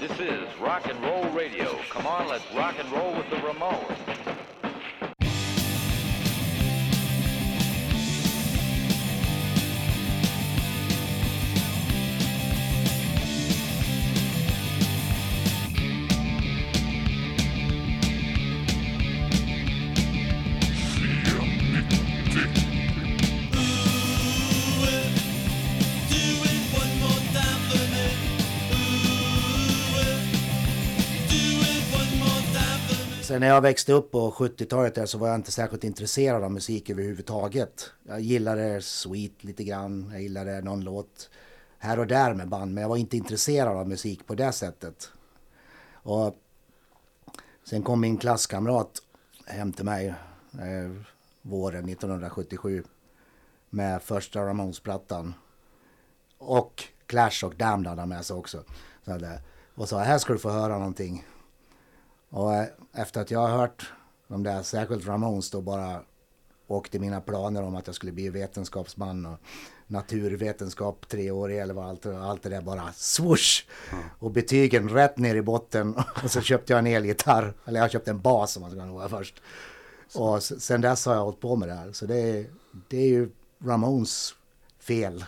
This is rock and roll radio. Come on, let's rock and roll with the Ramones. När jag växte upp på 70-talet så var jag inte särskilt intresserad av musik överhuvudtaget. Jag gillade Sweet lite grann, jag gillade någon låt här och där med band, men jag var inte intresserad av musik på det sättet. Och sen kom min klasskamrat hem till mig eh, våren 1977 med första Ramones-plattan. Och Clash och Damned hade han med sig också. Så hade, och sa, här ska du få höra någonting. Och eh, efter att jag har hört de där, särskilt Ramones då bara åkte mina planer om att jag skulle bli vetenskapsman och naturvetenskap treårig eller vad allt, allt det där bara swoosh! Mm. Och betygen rätt ner i botten och så köpte jag en elgitarr, eller jag köpte en bas om man ska vara först. Och sen dess har jag hållit på med det här, så det är, det är ju Ramones fel.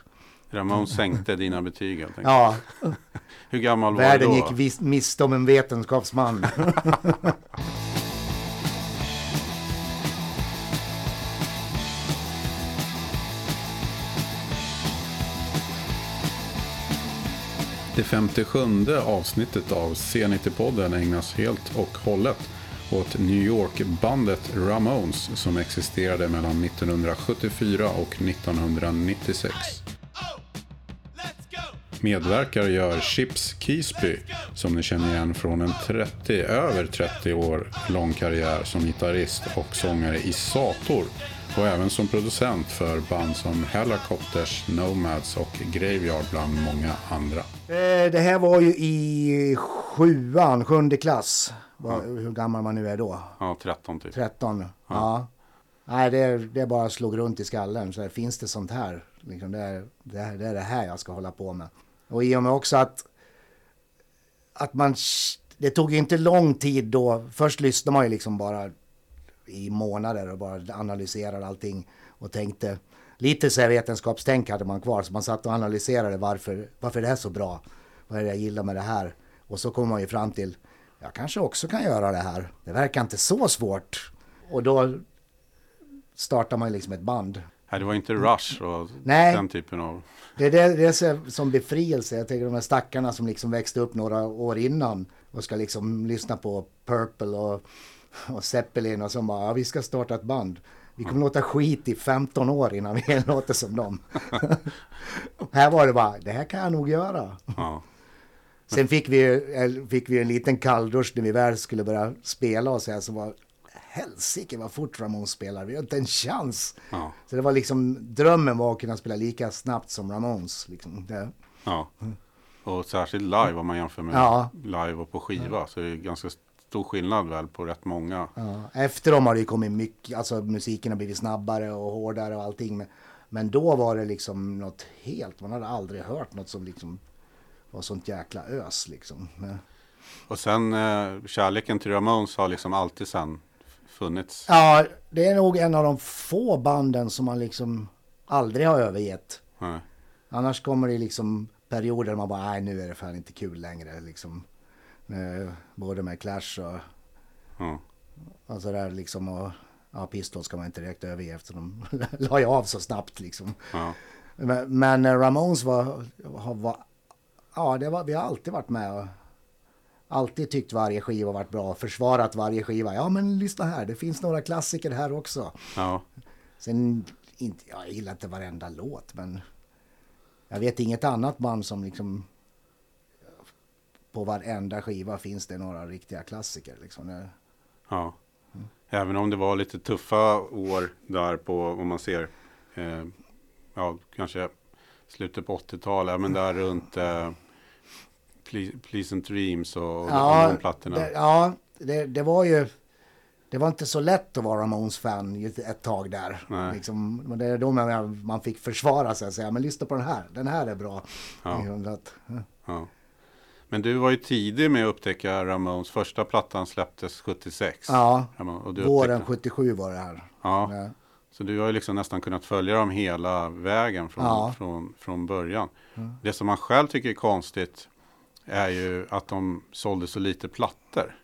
Ramones sänkte dina betyg helt enkelt. Ja. Hur gammal var Världen du då? gick miste om en vetenskapsman. Det 57 avsnittet av C90-podden ägnas helt och hållet åt New York-bandet Ramones som existerade mellan 1974 och 1996. Medverkar gör Chips Keesby som ni känner igen från en 30, över 30 år lång karriär som gitarrist och sångare i Sator och även som producent för band som Helicopters, Nomads och Graveyard bland många andra. Eh, det här var ju i sjuan, sjunde klass. Var, hur gammal man nu är då. Ja, 13 typ. 13, ja. ja. Nej, det, det bara slog runt i skallen. Så här, finns det sånt här? Liksom det, är, det, är, det är det här jag ska hålla på med. Och i och med också att, att man... Det tog ju inte lång tid då. Först lyssnade man ju liksom bara i månader och bara analyserade allting och tänkte lite så här vetenskapstänk hade man kvar så man satt och analyserade varför, varför det är så bra. Vad är det jag gillar med det här? Och så kom man ju fram till jag kanske också kan göra det här. Det verkar inte så svårt. Och då startar man liksom ett band. Nej, det var inte Rush och Nej, den typen av... Det är det, det är som befrielse. Jag tänker de här stackarna som liksom växte upp några år innan och ska liksom lyssna på Purple och, och Zeppelin och så bara, ja, vi ska starta ett band. Vi kommer låta skit i 15 år innan vi låter som dem. här var det bara, det här kan jag nog göra. Ja. Sen fick vi, fick vi en liten kalldusch när vi väl skulle börja spela och så här, så var helsike vad fort Ramones spelar, vi har inte en chans. Ja. Så det var liksom, drömmen var att kunna spela lika snabbt som Ramones. Liksom. Ja, och särskilt live om man jämför med ja. live och på skiva. Ja. Så det är ganska stor skillnad väl på rätt många. Ja. Efter dem har det kommit mycket, alltså musiken har blivit snabbare och hårdare och allting. Men, men då var det liksom något helt, man hade aldrig hört något som liksom var sånt jäkla ös liksom. Och sen eh, kärleken till Ramones har liksom alltid sen funnits. Ja, det är nog en av de få banden som man liksom aldrig har övergett. Nej. Annars kommer det liksom perioder där man bara, nej nu är det fan inte kul längre liksom. Både med Clash och, ja. och sådär liksom. Och, ja, Pistol ska man inte direkt överge eftersom de la ju av så snabbt liksom. Ja. Men, men Ramones var, var ja, det var, vi har alltid varit med och alltid tyckt varje skiva varit bra, försvarat varje skiva. Ja, men lyssna här, det finns några klassiker här också. Ja. Sen, inte, jag gillar inte varenda låt, men jag vet inget annat band som liksom på varenda skiva finns det några riktiga klassiker. Liksom. Ja. Mm. Även om det var lite tuffa år där på, om man ser, eh, ja, kanske slutet på 80-talet, men där runt eh, Pleasant Dreams och ja, de plattorna. Det, ja, det, det, var ju... Det var inte så lätt att vara Ramones-fan ett tag där. Liksom, det är då man, man fick försvara sig och säga, men lyssna på den här, den här är bra. Ja. ja. Men du var ju tidig med att upptäcka Ramones. Första plattan släpptes 76. Ja, och du våren upptäckte- 77 var det här. Ja, Ja. så du har ju liksom nästan kunnat följa dem hela vägen från, Ja. från, från början. Det som man själv tycker är konstigt är ju att de sålde så lite plattor.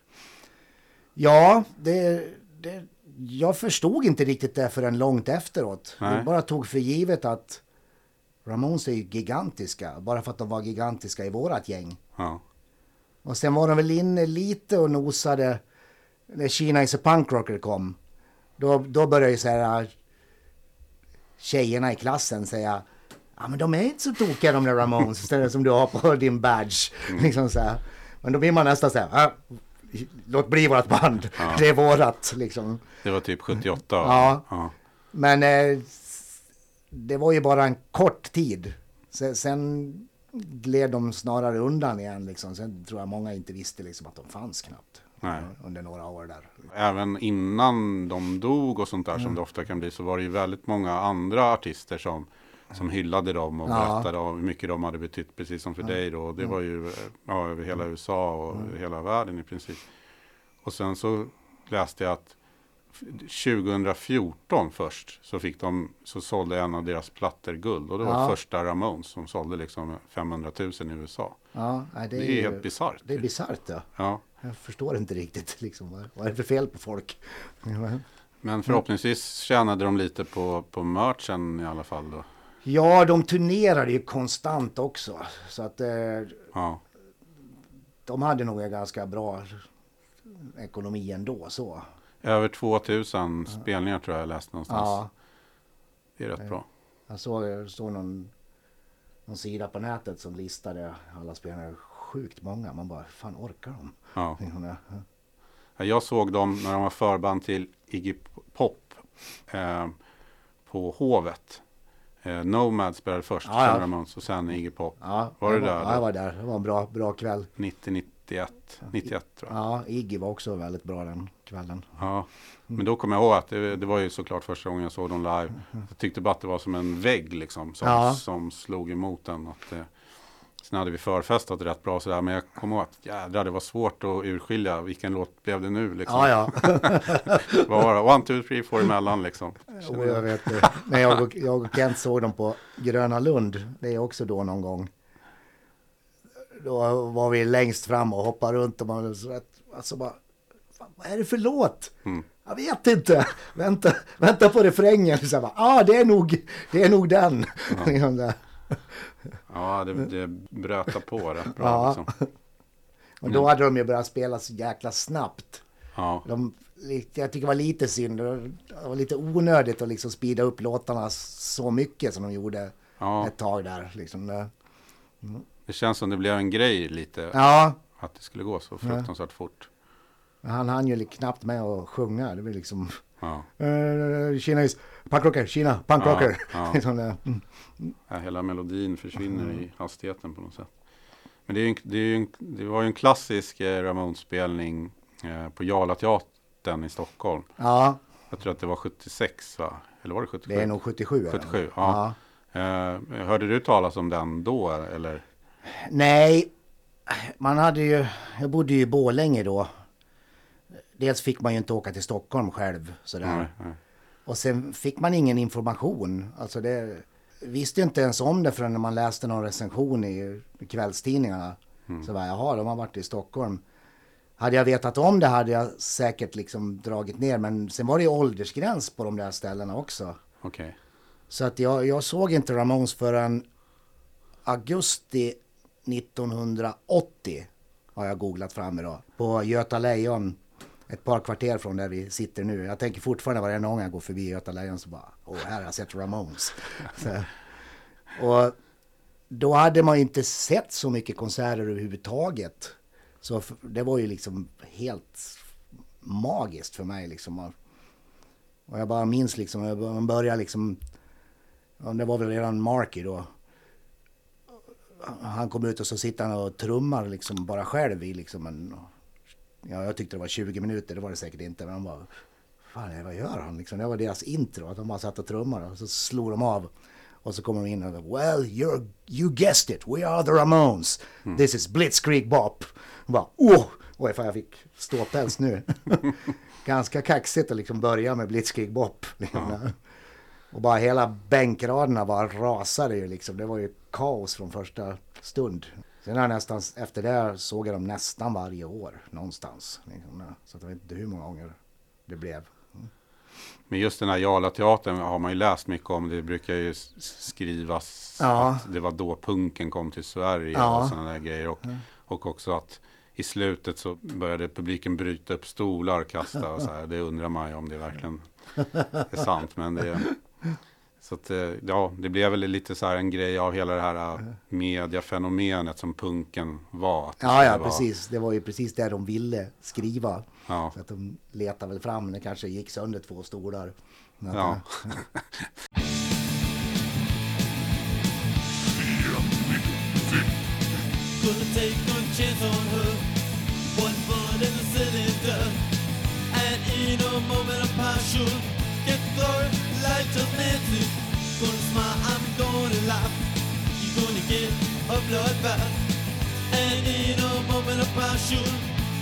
Ja, det, det, jag förstod inte riktigt det förrän långt efteråt. Nej. Jag bara tog för givet att Ramones är ju gigantiska, bara för att de var gigantiska i vårat gäng. Ja, Och sen var de väl inne lite och nosade när Kina is a punk rocker kom. Då, då började ju så här tjejerna i klassen säga Ja men de är inte så tokiga de där Ramones istället som du har på din badge. Liksom så här. Men då blir man nästan så här, "Ah, låt bli vårat band, det är vårat liksom. det var typ 78. Ja. ja. Men eh, det var ju bara en kort tid. Sen, sen gled de snarare undan igen liksom. Sen tror jag många inte visste liksom att de fanns knappt. Nej. Under några år där. Även innan de dog och sånt där som det ofta kan bli så var det ju väldigt många andra artister som, som hyllade dem och Ja. berättade om hur mycket de hade betytt precis som för dig då. Det var ju ja, över hela USA och hela världen i princip. Och sen så läste jag att f- 2014 först så fick de så sålde en av deras plattor guld och det var Ja. första Ramones som sålde liksom 500 000 i USA. Ja, det, Det är, ju- helt bisarrt. Det är bisarrt ja. Ja. Jag förstår inte riktigt liksom. Vad är det för fel på folk? Men förhoppningsvis tjänade de lite på, på merchen i alla fall då. Ja, de turnerade ju konstant också. Så att eh, Ja. de hade nog en ganska bra ekonomi ändå så. Över 2000 spelningar tror jag jag läste någonstans. Ja, Det är rätt bra. jag såg, såg någon, någon sida på nätet som listade alla spelare. Sjukt många. Man bara, fan orkar de? Ja. Ja, Jag såg dem när de var förband till Iggy Pop eh, på Hovet. Eh, Nomad spelade först, Ja, ja. Ramones och sen Iggy Pop. Ja, Var du där Ja, jag var där. Det var en bra, bra kväll. 90, 91, 91 tror jag. Ja, Iggy var också väldigt bra den kvällen. Ja. Men då kommer jag ihåg att det, det var ju såklart första gången jag såg dem live. Jag tyckte bara att det var som en vägg liksom som, Ja. som slog emot den. Att, eh, sen hade vi förfestat rätt bra sådär. Men jag kommer ihåg att jädrar det var svårt att urskilja vilken låt blev det nu liksom. Ja, ja. Vad var det? One, two, three, four emellan liksom. Och jag vet det. När jag och, jag och Kent såg dem på Gröna Lund, det är också då någon gång. Då var vi längst fram och hoppade runt och man så att, alltså bara, "Fan, vad är det för låt? Mm. Jag vet inte. Vänta, vänta på refrängen. Så bara, ah, det är nog, det är nog den. Liksom där. Ja, det, det bröt på rätt bra. Ja. Liksom. och då hade de ju börjat spela så jäkla snabbt. Ja, De, jag tycker det var lite synd. Det var lite onödigt att liksom speeda upp låtarna så mycket som de gjorde ja, ett tag där. Liksom. det känns som det blev en grej lite. Ja, Att det skulle gå så fruktansvärt fort. han hann ju knappt med att sjunga. Det var liksom... Ja. Uh, punkrocker, Kina, punkrocker. Ja, ja. Mm. Ja, hela melodin försvinner i hastigheten på något sätt. Men det, en, det, en, det var ju en klassisk eh, Ramones-spelning eh, på Jarlateatern i Stockholm. ja, Jag tror att det var 76 va? Eller var det 77? det är nog 77. är det. 77, ja. Eh, hörde du talas om den då eller? Nej, man hade ju... Jag bodde ju i Borlänge då. Dels fick man ju inte åka till Stockholm själv sådär. Nej, nej. Och sen fick man ingen information. Alltså det visste inte ens om det förrän man läste någon recension i kvällstidningarna. Så var jaha, de har varit i Stockholm. Hade jag vetat om det hade jag säkert liksom dragit ner. Men sen var det ju åldersgräns på de där ställena också. Okej. Så att jag, jag såg inte Ramones förrän augusti 1980 har jag googlat fram idag. På Göta Lejon, ett par kvarter från där vi sitter nu. Jag tänker fortfarande varje gång jag går förbi Göta Lejon så bara, åh här har jag sett Ramones. Så, och då hade man ju inte sett så mycket konserter överhuvudtaget. Så det var ju liksom helt magiskt för mig liksom. Och jag bara minns liksom, man började liksom, det var väl redan Marky då. Han kom ut och så sitter han och trummar liksom bara själv i liksom en, ja jag tyckte det var 20 minuter, det var det säkert inte, men han bara, fan vad gör han liksom? Det var deras intro, att de bara satt och trummade och så slog de av. Och så kommer de in och Well, you're, you guessed it. We are the Ramones. This is Blitzkrieg Bop. Och bara, oh! Oj, fan jag fick ståpäls nu. Ganska kaxigt att liksom börja med Blitzkrieg Bop. Liksom. Och bara hela bänkraderna bara rasade ju liksom. Det var ju kaos från första stund. Sen har jag nästan, efter det såg jag dem nästan varje år någonstans. Liksom. Så jag vet inte hur många gånger det blev. Men just den här Jala-teatern har man ju läst mycket om. Det brukar ju skrivas Ja. att det var då punken kom till Sverige Ja. och sådana där grejer. Och, och också att i slutet så började publiken bryta upp stolar och kasta och så här. Det undrar man ju om det verkligen är sant. Men det, så att, eh, ja, det blev väl lite så här en grej av hela det här eh, mediafenomenet som punken var. Ja, ja, precis. Det var ju precis det de ville skriva. Ja. Så att de letade väl fram, det kanske gick sönder två stolar. Ja. Get a bloodbath. And in a moment of passion,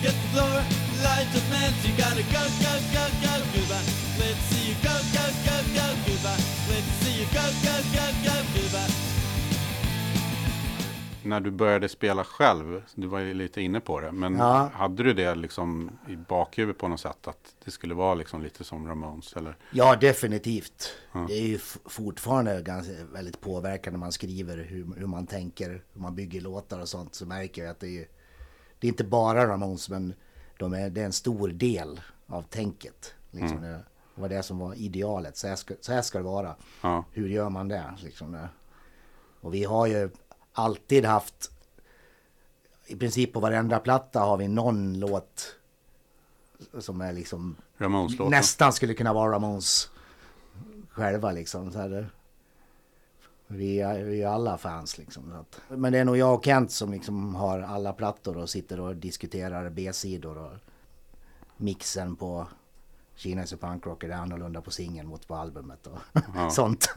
get glory like just Nancy. Gotta go, go, go, go, goodbye. Let's see you go, go, go, go, goodbye. Let's see you go, go, go, go, goodbye. När du började spela själv, du var ju lite inne på det, men Ja. hade du det liksom i bakhuvudet på något sätt? Att det skulle vara liksom lite som Ramones? Eller? Ja, definitivt. Det är ju fortfarande ganska, väldigt påverkande när man skriver hur, hur man tänker, hur man bygger låtar och sånt. Så märker jag att det är, det är inte bara Ramones, men de är, det är en stor del av tänket. Liksom det, det var det som var idealet. Så här ska, så här ska det vara. Ja. Hur gör man det? Liksom det. Och vi har ju alltid haft, i princip på varenda platta har vi någon låt som är liksom Ramones-låten? nästan skulle kunna vara Ramones själva liksom. Så här, vi, är, vi är alla fans liksom. Så att, men det är nog jag och Kent som liksom har alla plattor och sitter och diskuterar B-sidor och mixen på Kina is a punk rocker är annorlunda på singeln mot på albumet och Ja. sånt.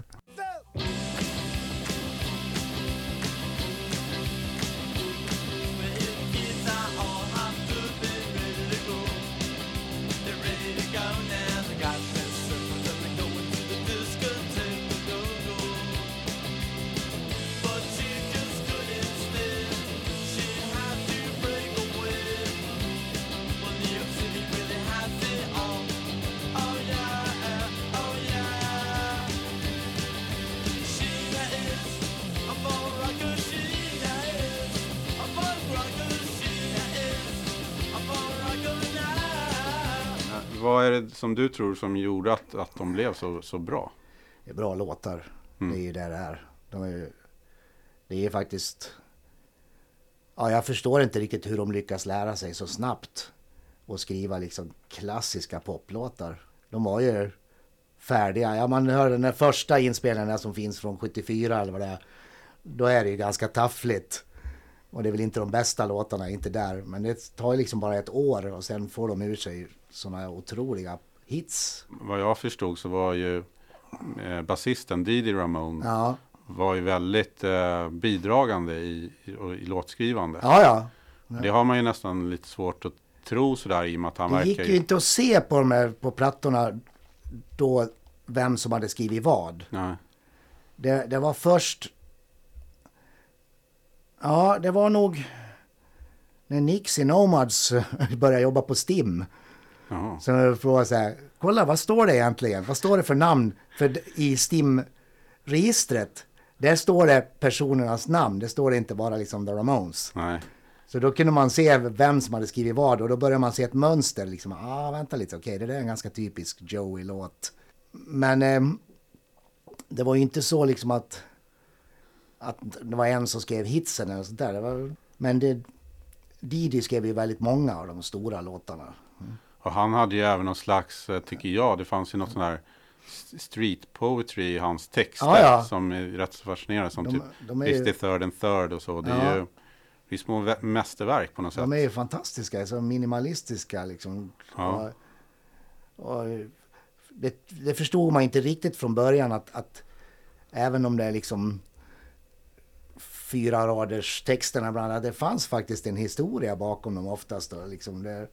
Vad är det som du tror som gjorde att, att de blev så, så bra? Det är bra låtar. Det är ju det det är. De är ju, det är faktiskt... Ja, jag förstår inte riktigt hur de lyckas lära sig så snabbt och skriva liksom klassiska poplåtar. De var ju färdiga. Ja, man hör den första inspelningen som finns från 74 eller vad det är. Då är det ju ganska taffligt. Och det är väl inte de bästa låtarna, inte där. Men det tar ju liksom bara ett år och sen får de ur sig sådana här otroliga hits. Vad jag förstod så var ju eh, basisten Didi Ramone Ja, var ju väldigt eh, bidragande i, i, i låtskrivande. ja. ja. Det har man ju nästan lite svårt att tro sådär i och med att han Det verkar gick ju inte att se på de här på plattorna då vem som hade skrivit vad. Nej. Det, det var först... Ja, det var nog när Nixie Nomads började jobba på STIM. Jaha. Så jag frågade så här, kolla vad står det egentligen? Vad står det för namn för i STIM-registret? Där står det personernas namn, det står det inte bara liksom The Ramones. Nej. Så då kunde man se vem som hade skrivit vad och då började man se ett mönster. Liksom, ah, vänta lite, okej, det där är en ganska typisk Joey-låt. Men eh, det var ju inte så liksom att, att det var en som skrev hitsen eller sånt där. Det var, men det, Didi skrev ju väldigt många av de stora låtarna. Och han hade ju även någon slags, eh, tycker jag, det fanns ju något sån här street poetry i hans texter Ja, ja. som är rätt så fascinerande. Som De- typ de är ju- third and third och så. Det är Ja. ju det är små mästerverk på något sätt. De är ju fantastiska, så minimalistiska liksom. Ja. Och, och det, det förstod man inte riktigt från början att, att, även om det är liksom fyra raders texterna bland annat, det fanns faktiskt en historia bakom dem oftast. Då, liksom det,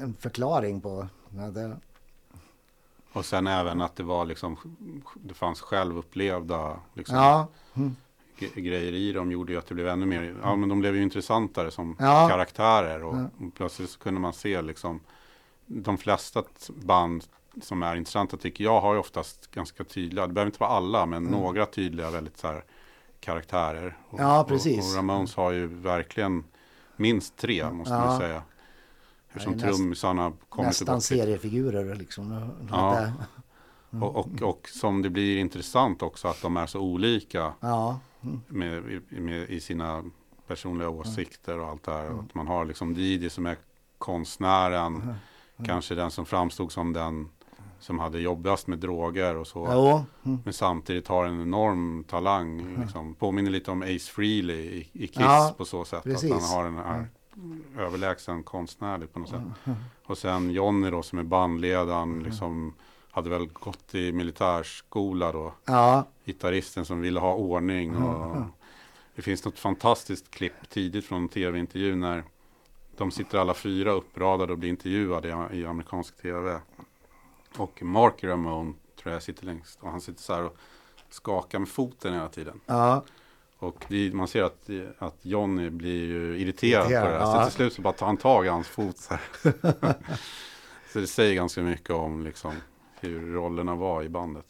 en förklaring på... Ja, det, Och sen även att det var liksom, det fanns självupplevda liksom, ja, ge- grejer i dem gjorde ju att det blev ännu mer, ja men de blev ju intressantare som Ja. karaktärer och, och plötsligt så kunde man se liksom de flesta band som är intressanta tycker jag har ju oftast ganska tydliga, det behöver inte vara alla men några tydliga väldigt så här karaktärer. Och, Ja, precis. Och, och Ramones har ju verkligen minst tre måste man säga. Ja, är näst- trummisarna kommer nästan tillbaka. seriefigurer liksom. Ja. Och, och, och som det blir intressant också att de är så olika ja. med, med, i sina personliga åsikter och allt det här. Och Att man har liksom Didi som är konstnären, kanske den som framstod som den som hade jobbigast med droger och så. Jo. Mm. Men samtidigt har en enorm talang. Liksom. Påminner lite om Ace Frehley i, i Kiss Ja, på så sätt. precis. Att han har den här överlägsen konstnärlig på något sätt. Och sen Johnny då som är bandledaren. Liksom, hade väl gått i militärskola då. Ja. Gitarristen som ville ha ordning. Och det finns något fantastiskt klipp tidigt från en tv-intervju när de sitter alla fyra uppradade och blir intervjuade i, i amerikansk tv. Och Mark Ramone tror jag sitter längst och han sitter så här och skakar med foten hela tiden. Ja. Och det, man ser att, att Johnny blir ju irriterad på det Irriterad, här. Så ja. till slut så bara tar han tag i hans fot så här. så det säger ganska mycket om liksom hur rollerna var i bandet.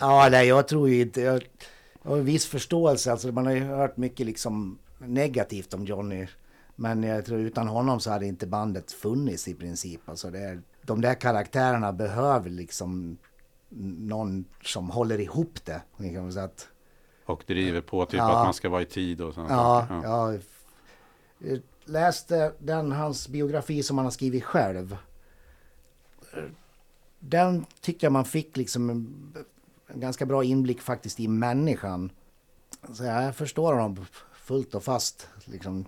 Ja, nej, jag tror ju inte... Jag, jag har en viss förståelse. Alltså, man har ju hört mycket liksom negativt om Johnny. Men jag tror utan honom så hade inte bandet funnits i princip. Alltså det är, de där karaktärerna behöver liksom någon som håller ihop det. Liksom, så att, Och driver på typ Ja. att man ska vara i tid och sådana ja, ja. Jag läste den, hans biografi som han har skrivit själv. Den tyckte jag man fick liksom ganska bra inblick faktiskt i människan. Så jag förstår honom fullt och fast liksom,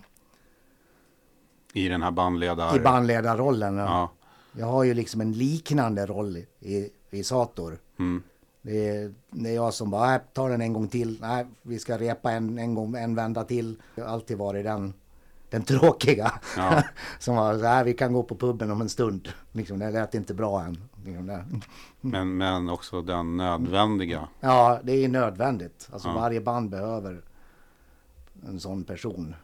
I den här bandledar... i bandledarrollen. Ja. Jag har ju liksom en liknande roll i, i Sator. Mm. Det är, det är jag som bara, nej, ta den en gång till. Nej, vi ska repa en, en gång, en vända till. Jag har alltid varit den, den tråkiga. Ja. som var så här, vi kan gå på puben om en stund. Liksom, det lät inte bra än. Liksom. Men, men också den nödvändiga. Ja, det är nödvändigt. Alltså Ja. varje band behöver en sån person.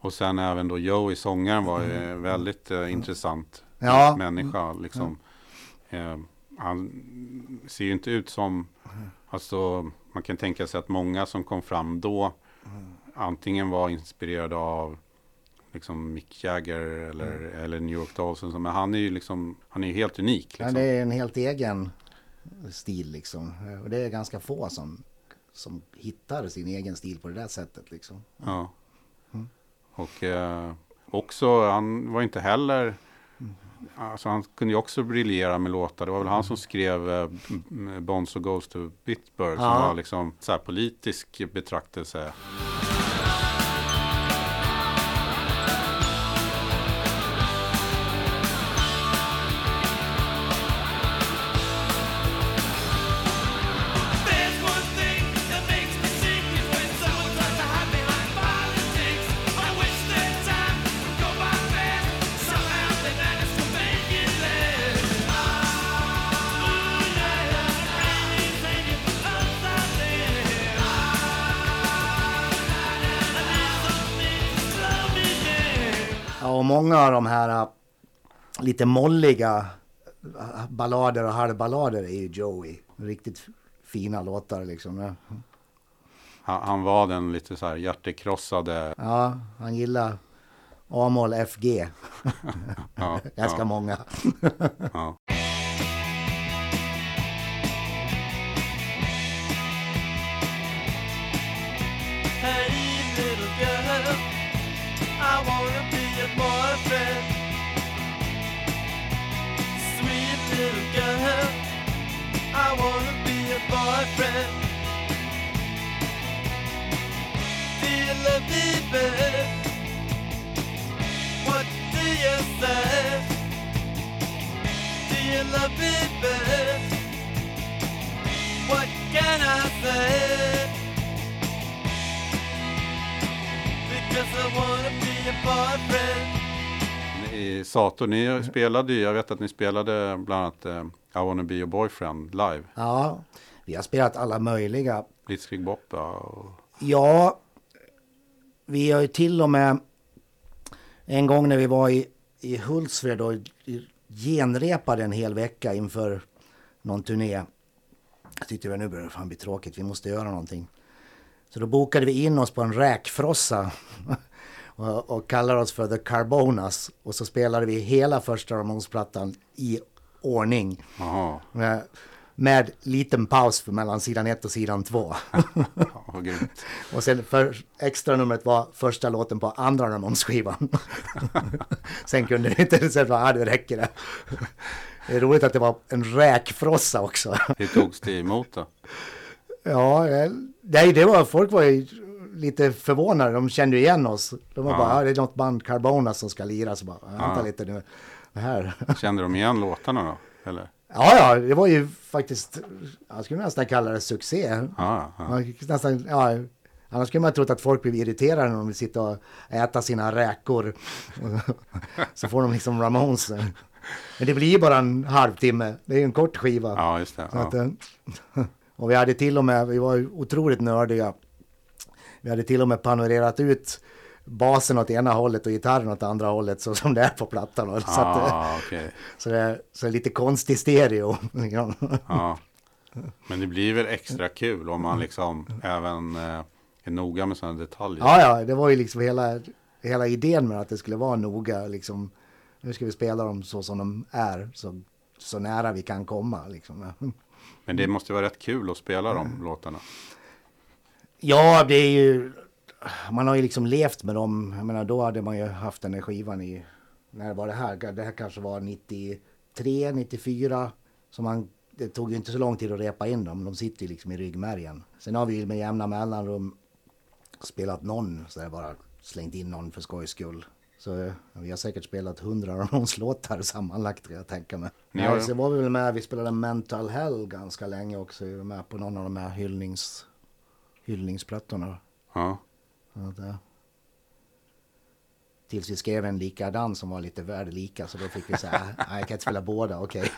Och sen även då Joey, sångaren, var ju en väldigt eh, intressant Ja. människa. Liksom. Eh, han ser ju inte ut som, alltså man kan tänka sig att många som kom fram då antingen var inspirerade av liksom Mick Jagger eller, eller New York Dolls. Men han är ju liksom, han är ju helt unik. Liksom. det är en helt egen stil liksom. Och det är ganska få som, som hittar sin egen stil på det där sättet liksom. Ja. Och eh, också, han var inte heller... Alltså han kunde ju också briljera med låtar. Det var väl han som skrev eh, Bonzo Goes to Bitburg. Som Ja. var liksom så politisk betraktelse. Ja, och många av de här äh, lite molliga äh, ballader och halvballader är ju Joey. Riktigt fina låtar liksom. Han, han var den lite så här hjärtekrossade. Ja, han gillar A-moll FG. Ja, Ganska ja, många. ja. Me, babe? What can I say? Because I wanna be your boyfriend. I Sator, ni spelade ju, jag vet att ni spelade bland annat eh, I wanna be your boyfriend live. Ja, vi har spelat alla möjliga. Blitzkrieg Bop ja, och Ja, vi har ju till och med en gång när vi var i, i Hultsfred och genrepade en hel vecka inför någon turné. Jag tyckte att nu börjar det fan bli tråkigt, vi måste göra någonting. Så då bokade vi in oss på en räkfrossa och, och kallade oss för The Carbonas. Och så spelade vi hela första Ramones-plattan i ordning. Jaha, Med, liten paus för mellan sidan ett och sidan två. ja, vad grymt. och sen för extra numret var första låten på andra Ramones-skivan. sen kunde det inte, sen var ah, det räcker det. Det är roligt att det var en räkfrossa också. Hur togs det emot då? ja, eh, nej, det var, folk var ju lite förvånade. De kände igen oss. De var Ja. bara, ah, det är något band Carbona som ska lira. Så bara, vänta Ja. lite nu. Det här. Kände de igen låtarna då? Eller? Ja, ja, det var ju faktiskt, jag skulle nästan kalla det succé. Man gick nästan, ja, annars skulle man trott att folk blev irriterade när de vill sitta och äta sina räkor. Så får de liksom Ramones. Men det blir ju bara en halvtimme. Det är en kort skiva. ja just det. Att, Ja. eh, och vi hade till och med, vi var otroligt nördiga. Vi hade till och med panorerat ut basen åt ena hållet och gitarren åt andra hållet så som det är på plattan. Och så, att, Ah, okej. så, det, är- så det är lite konstig stereo. Ja. Men det blir väl extra kul om man liksom även eh, är noga med sådana detaljer. Ja, ja, det var ju liksom hela, hela idén med att det skulle vara noga. Liksom, nu ska vi spela dem så som de är, så, så nära vi kan komma. Liksom. Men det måste vara rätt kul att spela de låtarna. Ja, det är ju... Man har ju liksom levt med dem. Jag menar, då hade man ju haft den här skivan i... När var det här? Det här kanske var 93, 94. Så man, det tog ju inte så lång tid att repa in dem. De sitter ju liksom i ryggmärgen. Sen har vi ju med jämna mellanrum spelat någon, så där bara slängt in någon för skojs skull. Så vi har säkert spelat hundra Ramones-låtar sammanlagt kan jag tänka mig. Har- Nej, så var vi väl med, vi spelade Mental Hell ganska länge också. Vi var med på någon av de här hyllnings, hyllningsplattorna. Ja. Att, tills vi skrev en likadan som var lite värdelika så då fick vi säga, nej jag kan inte spela båda, okej.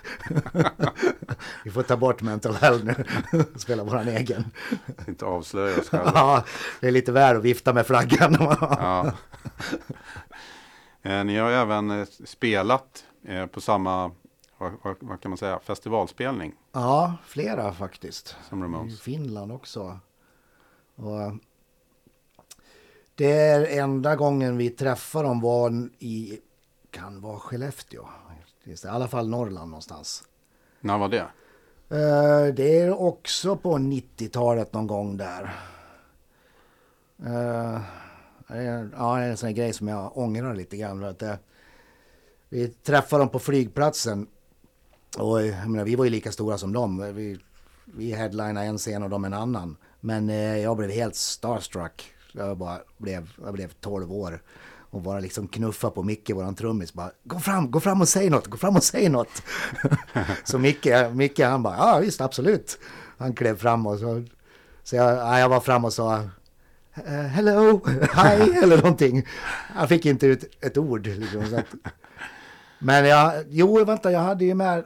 vi får ta bort Mental Hell nu och spela våran egen. Inte avslöja oss själva. Ja, det är lite värre att vifta med flaggan. Ja. Eh, Ni har ju även eh, spelat eh, på samma, vad, vad, kan man säga, festivalspelning ja, flera faktiskt. som I Ramones. Finland också. Och det är enda gången vi träffade dem var i, kan vara Skellefteå. I alla fall Norrland någonstans. När var det? Eh, det är också på 90-talet någon gång där. Eh, ja, det är en sån grej som jag ångrar lite grann. Att, vi träffade dem på flygplatsen. Och jag menar, vi var ju lika stora som dem. Vi, vi headlinade en scen och de en annan. Men eh, jag blev helt starstruck. Jag, bara blev, jag blev 12 år. Och bara liksom knuffa på Micke, våran trummis. Bara, gå fram, gå fram och säg något, gå fram och säg något. så Micke, Micke han bara, ja visst absolut. Han klev fram och så, så jag, ja, jag var fram och sa, eh, hello, hi eller någonting. Han fick inte ut ett ord. Liksom, så att, men jag, jo vänta, jag hade ju med, eh,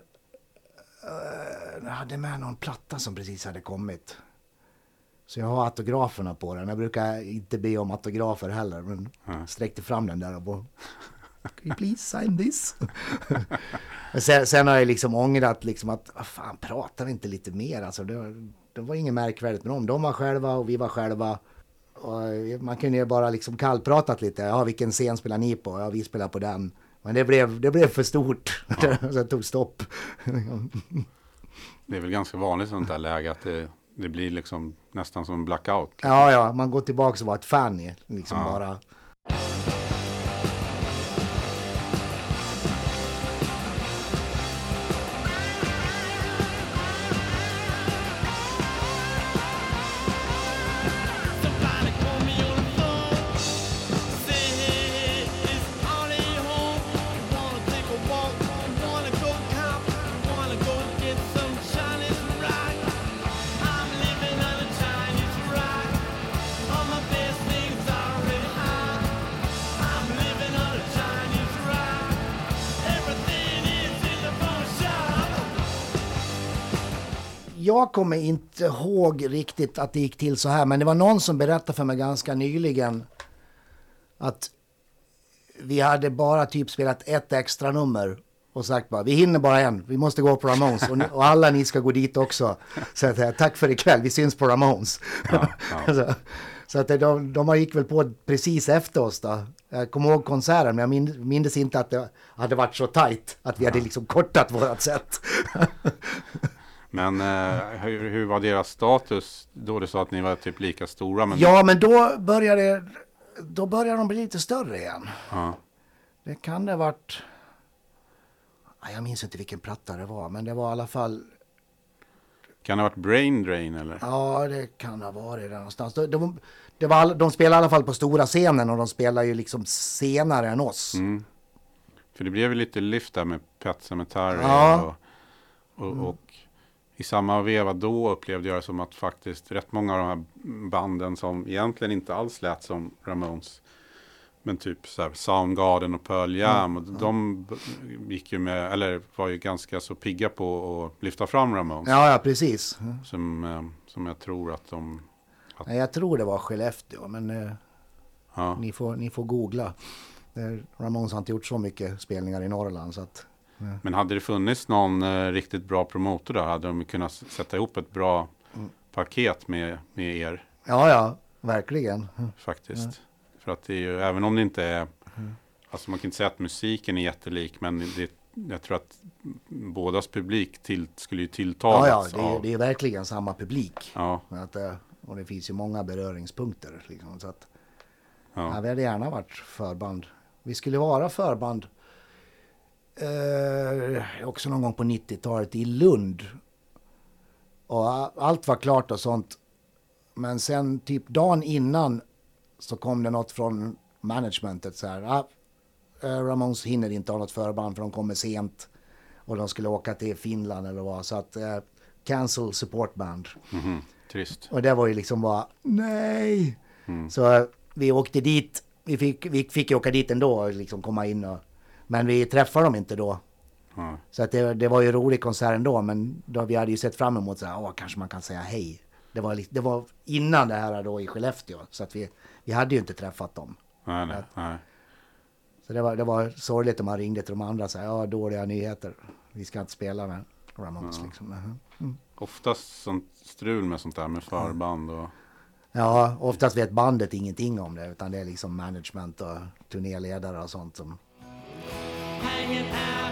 jag hade med någon platta som precis hade kommit. Så jag har autograferna på den. Jag brukar inte be om autografer heller. Men sträckte fram den där och bara... Can you please sign this? Sen, sen har jag liksom ångrat liksom att, ah, fan pratar vi inte lite mer? Alltså det, var- det var inget märkvärdigt med dem. De var själva och vi var själva. Och man kunde ju bara liksom kallpratat lite. Ja, vilken scen spelar ni på? Ja, vi spelar på den. Men det blev, det blev för stort. så det tog stopp. Det är väl ganska vanligt sånt här läge att det, det blir liksom nästan som en blackout. Ja, ja, man går tillbaka och var ett fan i, liksom Ja. bara. Kommer inte ihåg riktigt att det gick till så här, men det var någon som berättade för mig ganska nyligen att vi hade bara typ spelat ett extra nummer och sagt bara vi hinner bara en, vi måste gå på Ramones och, ni, och alla ni ska gå dit också. Så att, eh, tack för ikväll, vi syns på Ramones. Ja, ja. så så att de, de gick väl på precis efter oss då. Jag kommer ihåg konserten men jag min, minns inte att det hade varit så tajt att vi hade liksom kortat vårat sätt. Men eh, hur, hur var deras status då du sa att ni var typ lika stora? Men, ja men då började, då började de bli lite större igen. Ja. Det kan det ha varit... Jag minns inte vilken platta det var, men det var i alla fall... Kan det ha varit Brain Drain eller? Ja, det kan ha varit där någonstans. De, de, det var, all- de spelade i alla fall på stora scenen och de spelar ju liksom senare än oss. Mm. För det blev ju lite lyft där med Pet Sematary Ja. och, och, och i samma veva då upplevde jag det som att faktiskt rätt många av de här banden som egentligen inte alls lät som Ramones men typ så Soundgarden och Pearl Jam och de gick ju med, eller var ju ganska så pigga på att lyfta fram Ramones Ja, ja, precis. som, eh, som jag tror att de, Nej, Jag tror det var Skellefteå, men eh, ja, ni, får, ni får googla. Ramones har inte gjort så mycket spelningar i Norrland, så att... Men hade det funnits någon eh, riktigt bra promotor där hade de kunnat sätta ihop ett bra paket med, med er Ja, ja, verkligen. faktiskt. För att det är ju, även om det inte är, alltså man kan inte säga att musiken är jättelik, men det, jag tror att bådas publik till, skulle ju Ja, tilltalas ja, det är, av, det är verkligen samma publik. ja, Att, eh, och det finns ju många beröringspunkter. Liksom, så att, ja. ja, vi hade gärna varit förband. Vi skulle vara förband eh, också någon gång på 90-talet i Lund. Och allt var klart och sånt. Men sen typ dagen innan så kom det något från managementet så här. Ah, eh, Ramones hinner inte ha något förband för de kommer sent. Och de skulle åka till Finland eller vad. Så att eh, cancel support band. mhm, trist. Och det var ju liksom bara nej. Så eh, vi åkte dit. Vi fick, vi fick åka dit ändå och liksom komma in och, men vi träffade dem inte då. Ja, Så att det, det var ju rolig konsert ändå men då, vi hade ju sett fram emot så här, åh kanske man kan säga hej. Det var, det var innan det här då i Skellefteå så att vi, vi hade ju inte träffat dem. nej, nej, nej. Så det var, det var sorgligt om man ringde till de andra och sa ja dåliga nyheter. Vi ska inte spela med Ramones liksom. Mhm. Oftast sånt strul med sånt där med förband och Ja, oftast vet bandet ingenting om det utan det är liksom management och turnéledare och sånt som... Hanging out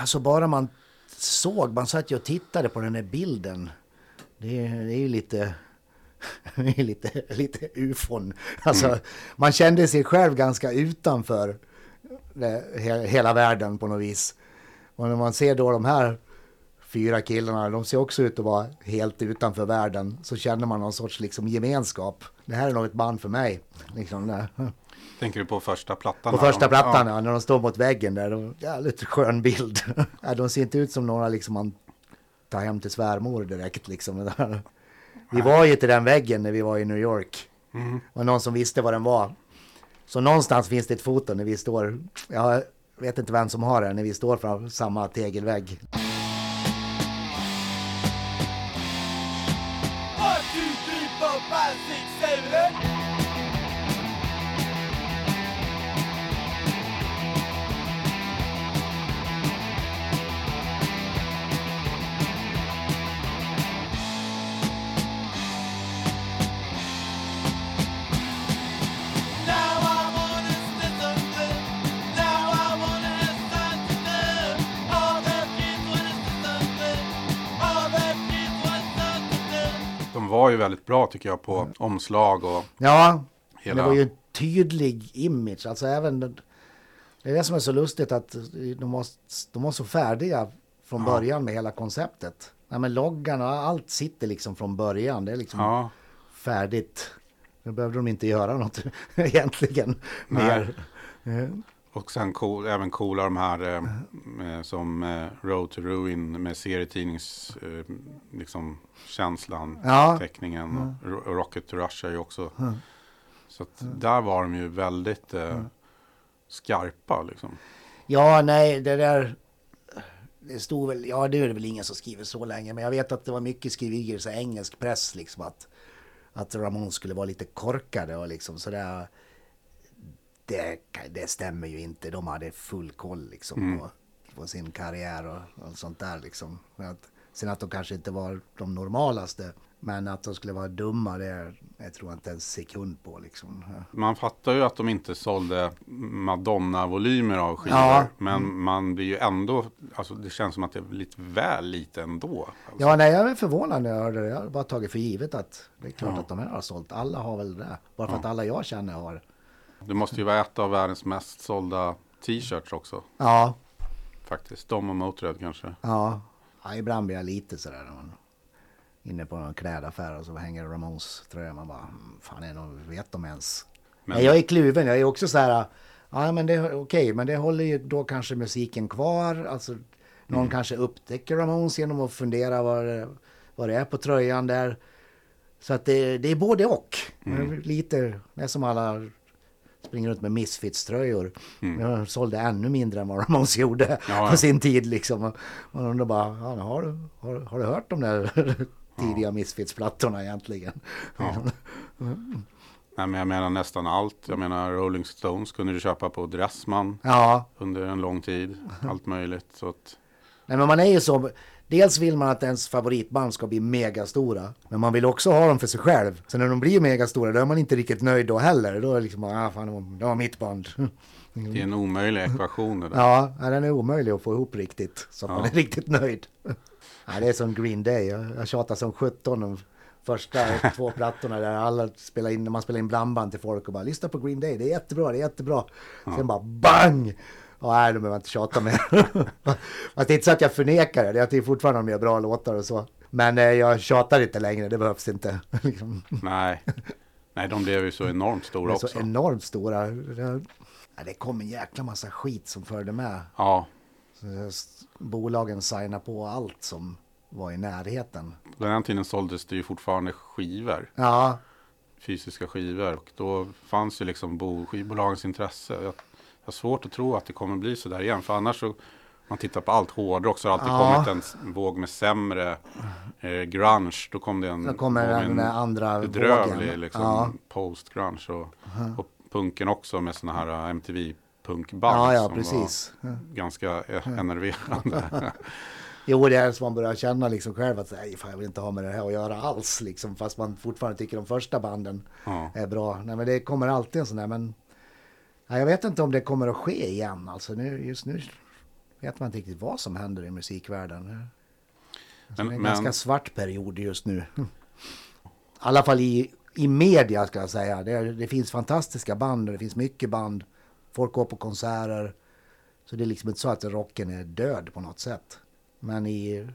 alltså bara man såg, man satt ju och tittade på den där bilden. Det, är- det är ju lite... Det är lite, lite ufon. Alltså, man kände sig själv ganska utanför hela världen på något vis. Och när man ser då de här fyra killarna, de ser också ut att vara helt utanför världen. Så känner man någon sorts liksom gemenskap. Det här är nog ett band för mig. Liksom det. Tänker du på första plattan? På första De- plattan, Ja. ja, när de står mot väggen där. De, jävligt skön bild. ja, de ser inte ut som några liksom man tar hem till svärmor direkt liksom. Vi var ju till den väggen när vi var i New York. Och någon som visste vad den var. Så någonstans finns det ett foto när vi står, jag vet inte vem som har det, när vi står framför samma tegelvägg. One, two, three, four, five, six, seven, eight. Var ju väldigt bra tycker jag på omslag och Ja, hela... det var ju en tydlig image. Alltså även... Det är det som är så lustigt att de var, de var så färdiga från början med hela konceptet. Ja, men loggan och allt sitter liksom från början. Det är liksom Ja, färdigt. Nu behövde de inte göra något egentligen mer. Och sen cool, även coola de här eh, eh, som eh, Road to Ruin med serietidnings eh, liksom, känslan, Ja. teckningen och Ro- Rocket to Russia ju också. Så att där var de ju väldigt eh, skarpa liksom. Ja, nej, det där... Det stod väl, ja det är det väl ingen som skriver så länge, men jag vet att det var mycket skriverier i engelsk press liksom att, att Ramon skulle vara lite korkade och liksom sådär. Det, det stämmer ju inte, de hade full koll liksom på, på sin karriär och, och sånt där liksom. Att, sen att de kanske inte var de normalaste, men att de skulle vara dumma, det, det tror jag inte en sekund på liksom. Man fattar ju att de inte sålde Madonna-volymer av skivor. Ja. Men man blir ju ändå, alltså det känns som att det är lite väl lite ändå. Alltså. Ja, nej, jag är förvånad när jag hörde det. Jag har bara tagit för givet att det är klart Ja. att de här har sålt. Alla har väl det. Bara för att alla jag känner har. Det måste ju vara ett av världens mest sålda t-shirts också. Ja, Faktiskt. De och Motörhead kanske. ja. ja ibland blir jag lite sådär när man är inne på någon klädaffär och så hänger Ramones tröja. Man bara, "Mm, fan är de, vet de ens? Men- jag är kluven. Jag är också så här, ja men det är okej, men det håller ju då kanske musiken kvar. Alltså, någon Mm. kanske upptäcker Ramones genom att fundera vad det, vad det är på tröjan där. Så att det, det är både och. Mm. Lite, det är som alla springer runt med Misfits-tröjor. De sålde ännu mindre än vad Ramones gjorde Mm. Ja, ja. på sin tid. Liksom. Och Man undrar bara, ja, har, du, har, har du hört de där tidiga Misfits-plattorna egentligen? Nej, men jag menar nästan allt. Jag menar Rolling Stones kunde du köpa på Dressman Ja, under en lång tid. Allt möjligt. Så att, Nej men man är ju så. Dels vill man att ens favoritband ska bli megastora. Men man vill också ha dem för sig själv. Så när de blir megastora då är man inte riktigt nöjd då heller. Då är det liksom, ah, fan, det var- mitt band. det är en omöjlig ekvation det där. Ja, ja, den är omöjlig att få ihop riktigt. Så att man Ja. är riktigt nöjd. Ja, det är som Green Day. Jag, jag tjatar som 17 de första två plattorna där alla spelar in, man spelar in blandband till folk och bara lyssna på Green Day, det är jättebra, det är jättebra. Sen bara BANG! Och nej, de behöver jag inte tjata mer. Fast det är inte så att jag förnekar det, jag tycker fortfarande de gör bra låtar och så. Men eh, jag tjatar inte längre, det behövs inte. Liksom. Nej. Nej, de blev ju så enormt stora är så också. enormt stora. Det, ja, det kom en jäkla massa skit som följde med. Ja, Bolagen signar på allt som var i närheten. på den tiden såldes det ju fortfarande skivor. Ja, Fysiska skivor. Och då fanns ju liksom bo, skivbolagens intresse. Jag, jag har svårt att tro att det kommer bli så där igen. För annars så, man tittar på allt hårdrock så har alltid Ja. kommit en våg med sämre eh, grunge. Då kom det en, då kommer den andra bedrövlig liksom, Ja. post-grunge. Och, och punken också med såna här eh, MTV-punkband. Ja, ja, som precis. Var ganska eh, enerverande. Jo, det är som man börjar känna liksom själv att nej, fan, jag vill inte ha med det här att göra alls. Liksom, fast man fortfarande tycker de första banden Ja. är bra. Nej, men det kommer alltid en sån där. Men ja, jag vet inte om det kommer att ske igen. Alltså, nu, just nu vet man inte riktigt vad som händer i musikvärlden. Alltså, Men- det är en men- ganska svart period just nu. I alla fall i, i media ska jag säga. Det, det finns fantastiska band och det finns mycket band. Folk går på konserter. Så det är liksom inte så att rocken är död på något sätt. Men i,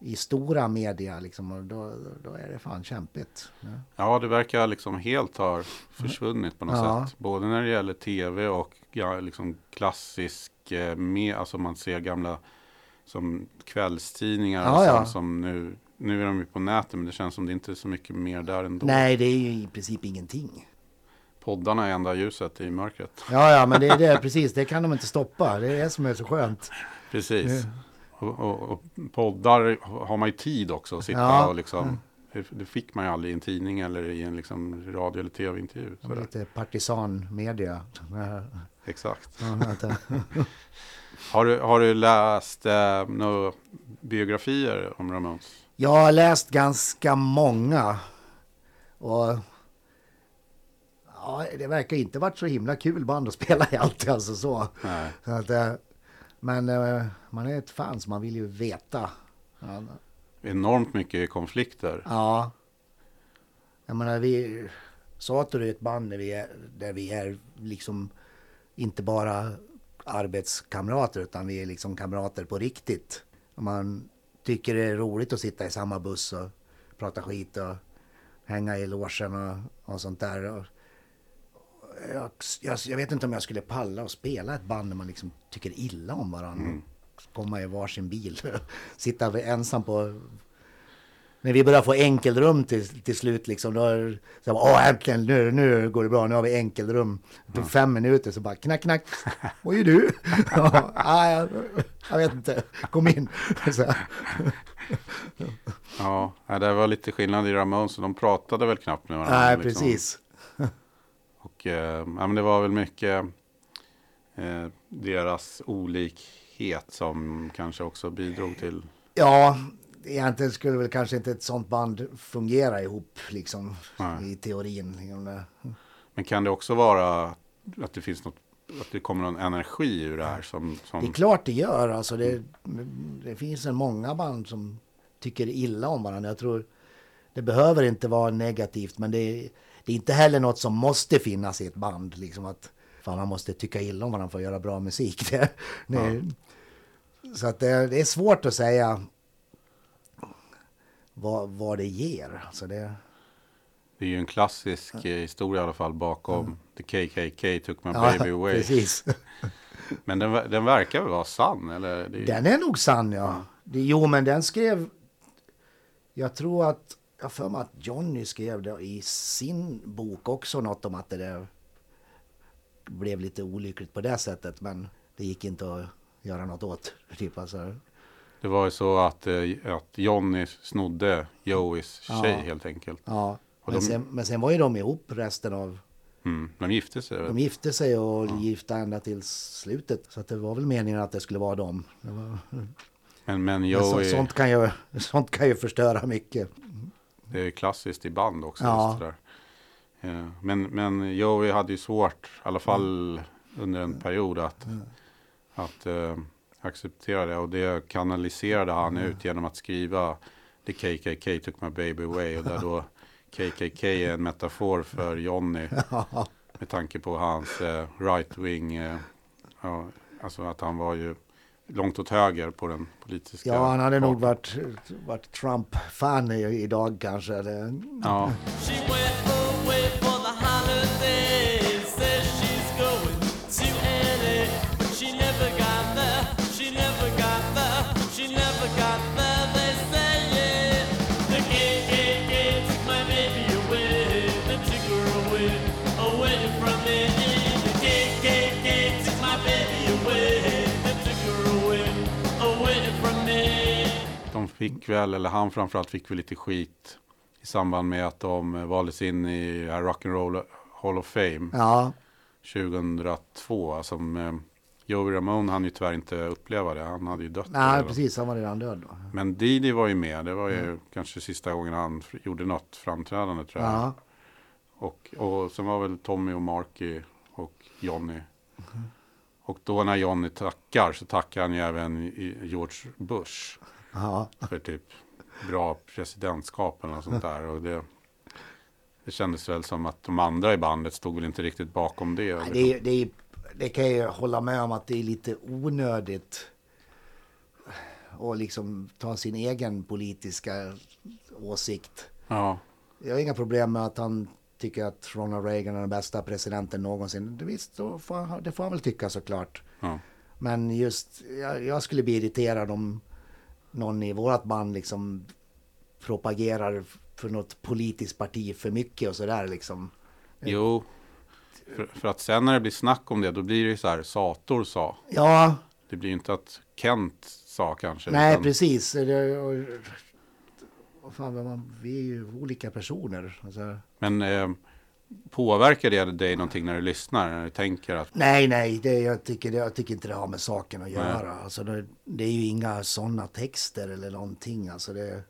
i stora media liksom, och då, då är det fan kämpigt. Ja. Ja, det verkar liksom helt ha försvunnit på något Ja. sätt. Både när det gäller tv och ja, liksom klassisk, eh, med, alltså man ser gamla som kvällstidningar Ja, ja. som nu, nu är de ju på nätet men det känns som det inte är så mycket mer där ändå. Nej, det är ju i princip ingenting. Poddarna är enda ljuset i mörkret. Ja, ja, men det är det, precis. Det kan de inte stoppa. Det är det som är så skönt. Precis. Och, och, och poddar har man ju tid också att sitta Ja. och liksom, det, det fick man ju aldrig i en tidning eller i en liksom radio eller tv-intervju. Lite partisanmedia. Exakt. Har du, har du läst eh, några biografier om Ramones? Jag har läst ganska många. Och ja, det verkar inte varit så himla kul band att spela i alltid. Alltså så. Nej. så att, eh, men eh, man är ett fan så man vill ju veta. Ja, Enormt mycket konflikter. Ja, Jag menar, vi... Sator är ett band där vi är, där vi är liksom inte bara arbetskamrater utan vi är liksom kamrater på riktigt. Man tycker det är roligt att sitta i samma buss och prata skit och hänga i logen och, och sånt där. Jag, jag, jag vet inte om jag skulle palla och spela ett band när man liksom tycker illa om varandra. Komma i varsin bil. Sitta ensam på... När vi börjar få enkelrum till, till slut liksom. Då, är så här, Åh äntligen, nu, nu går det bra. Nu har vi enkelrum. På fem minuter så bara knack, knack. Vad gör du? ja, jag, jag vet inte. Kom in. Ja, det var lite skillnad i Ramones. De pratade väl knappt med varandra. Nej, liksom. precis. Och eh, ja, men det var väl mycket eh, deras olikhet som kanske också bidrog till. Ja, egentligen skulle väl kanske inte ett sånt band fungera ihop liksom Nej. i teorin. Liksom. Men kan det också vara att det finns något, att det kommer någon energi ur det här som, Det är som klart det gör. Alltså det, det finns en många band som tycker illa om varandra. Jag tror det behöver inte vara negativt, men det är, det är inte heller något som måste finnas i ett band. Liksom att fan, man måste tycka illa om varandra för att göra bra musik. Det, det, Så att det, det är svårt att säga vad, vad det ger. Alltså det, det är ju en klassisk eh, historia i alla fall bakom The KKK Took My ja, Baby Away. precis. Men den, den verkar väl vara sann? Eller? Är, Den är nog sann, ja. Det, jo, men den skrev... Jag tror att... Jag för mig att Johnny skrev det i sin bok också något om att det där blev lite olyckligt på det sättet. Men det gick inte att göra något åt. Typ alltså. det var ju så att, eh, att Johnny snodde Joeys tjej Ja. helt enkelt. Ja. Men, de- sen, men sen var ju de ihop resten av... Mm. De gifte sig? De gifte sig och gifta ända till slutet. Så det var väl meningen att det skulle vara dem. Var, Men, men men så, Joey, sånt, kan ju, sånt kan ju förstöra mycket. Det är klassiskt i band också. Ja. just det där. Eh, Men, men Joey hade ju svårt, i alla fall under en period, att, att eh, acceptera det. Och det kanaliserade han ut genom att skriva The KKK took my baby away. Och där då KKK är en metafor för Johnny. Med tanke på hans eh, right wing, eh, ja, alltså att han var ju långt åt höger på den politiska Ja, han hade nog kartan. varit, varit Trump-fan idag kanske. Det, Ja, fick väl, eller han framförallt fick väl lite skit i samband med att de eh, valdes in i eh, Rock'n'Roll Hall of Fame ja, 2002. Som eh, Joey Ramone han ju tyvärr inte uppleva det. Han hade ju dött. nej redan. precis, han var redan död då. Men Didi var ju med. Det var ju kanske sista gången han gjorde något framträdande tror jag. Ja, Och, och sen var väl Tommy och Marky och Johnny. Och då när Johnny tackar så tackar han ju även George Bush ja, för typ bra presidentskap eller något sånt där. Och det, det kändes väl som att de andra i bandet stod väl inte riktigt bakom det. Nej, det, är- det, är- det kan jag hålla med om att det är lite onödigt att liksom ta sin egen politiska åsikt. Ja, Jag har inga problem med att han tycker att Ronald Reagan är den bästa presidenten någonsin. Det, visst, då får, han- det får han väl tycka såklart. ja. Men just, jag, jag skulle bli irriterad om någon i vårt band liksom propagerar för något politiskt parti för mycket och sådär liksom. Jo, för, för att sen när det blir snack om det då blir det ju så här, Sator sa. Ja, Det blir ju inte att Kent sa kanske. nej utan- precis. Det, och, vad fan, man, vi är ju olika personer. Alltså, Men eh, påverkar det dig någonting när du lyssnar? När du tänker att nej, nej, det, jag, tycker, jag tycker inte det har med saken att göra. Alltså, det, det är ju inga sådana texter eller någonting. Alltså, det,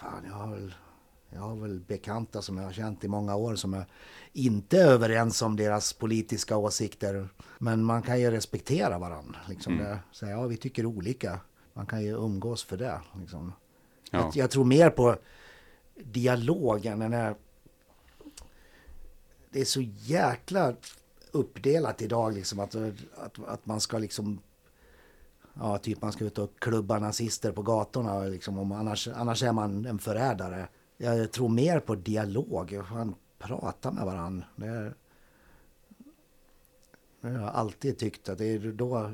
fan, jag har väl jag har väl bekanta som jag har känt i många år som är inte överens om deras politiska åsikter. Men man kan ju respektera varandra. Liksom det, säga, ja, vi tycker olika. Man kan ju umgås för det. Liksom. Ja. Jag, jag tror mer på dialogen, den är... Det är så jäkla uppdelat idag liksom att, att, att man ska liksom... Ja, typ man ska ut och klubba nazister på gatorna liksom, om annars, annars är man en förrädare. Jag tror mer på dialog, man pratar med varandra. Det, är, det har jag alltid tyckt att det är då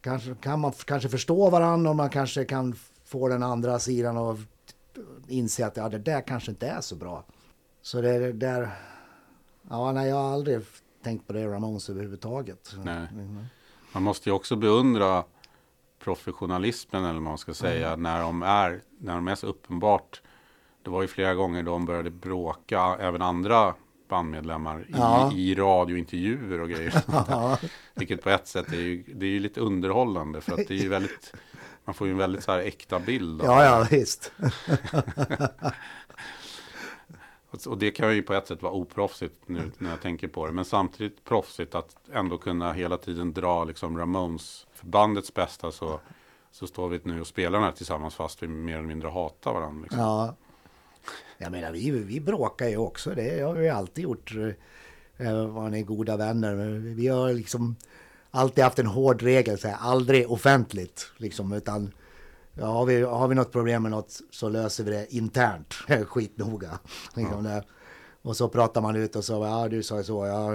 kanske, kan man kanske förstå varandra och man kanske kan få den andra sidan att inse att ja, det där kanske inte är så bra. Så det är där... Ja, nej, jag har aldrig tänkt på det Ramones överhuvudtaget. Nej. Man måste ju också beundra professionalismen eller vad man ska säga när de är, när de är så uppenbart. Det var ju flera gånger de började bråka, även andra bandmedlemmar i, Ja. i radiointervjuer och grejer. Ja, Vilket på ett sätt är ju, det är ju lite underhållande för att det är ju väldigt, man får ju en väldigt så här äkta bild. ja, ja visst. Och- det kan ju på ett sätt vara oproffsigt nu när jag tänker på det. Men samtidigt proffsigt att ändå kunna hela tiden dra liksom Ramones. För bandets bästa så, så står vi nu och spelar den här tillsammans fast vi mer eller mindre hatar varandra. Liksom. Ja. Jag menar, vi, vi bråkar ju också. Det har vi alltid gjort. Eh, Var ni goda vänner? Men Vi har liksom alltid haft en hård regel, så här, aldrig offentligt. Liksom, utan ja, har, vi, har vi något problem med något så löser vi det internt. Skitnoga. Liksom, det. Och så pratar man ut och så, ja du sa så, ja,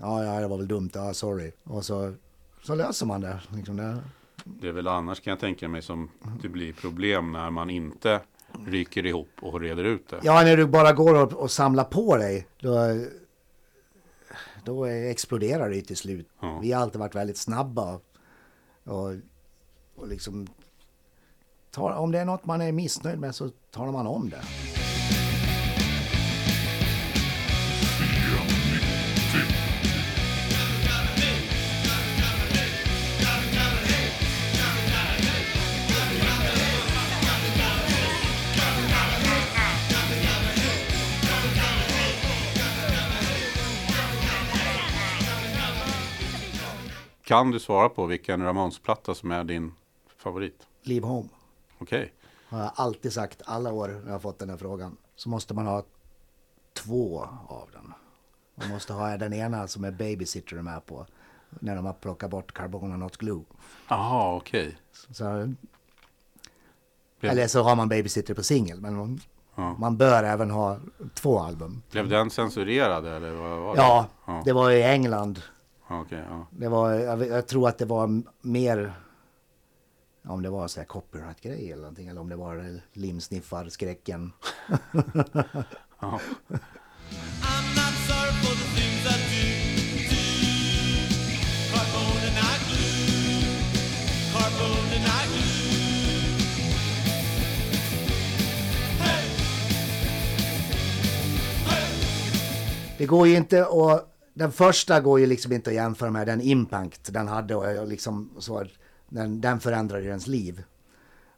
ja, ja det var väl dumt, ja sorry. Och så, så löser man det. Liksom, det. Det är väl annars kan jag tänka mig som det blir problem när man inte ryker ihop och reder ut det. Ja, när du bara går och, och samlar på dig, då, då exploderar det till slut. Ja. Vi har alltid varit väldigt snabba. Och, och liksom, tar, om det är något man är missnöjd med så talar man om det. Kan du svara på vilken Ramones-platta som är din favorit? Leave home. Okej. Har jag alltid sagt alla år när jag fått den här frågan. Så måste man ha två av den. Man måste ha den ena som är babysitter med på. När de har plockat bort Carbona Not Glue. Jaha, okej. Så, Blev, eller så har man babysitter på singel. Men man, Ja. man bör även ha två album. blev den censurerad eller vad var det? Ja, Ja. det var i England. Okej, ja. Det var, jag, jag tror att det var mer... Om det var så här copyright-grej eller någonting. Eller om det var limsniffar-skräcken. ja. Det går ju inte att... Den första går ju liksom inte att jämföra med den impact den hade och liksom så. Den, den förändrade ju ens liv.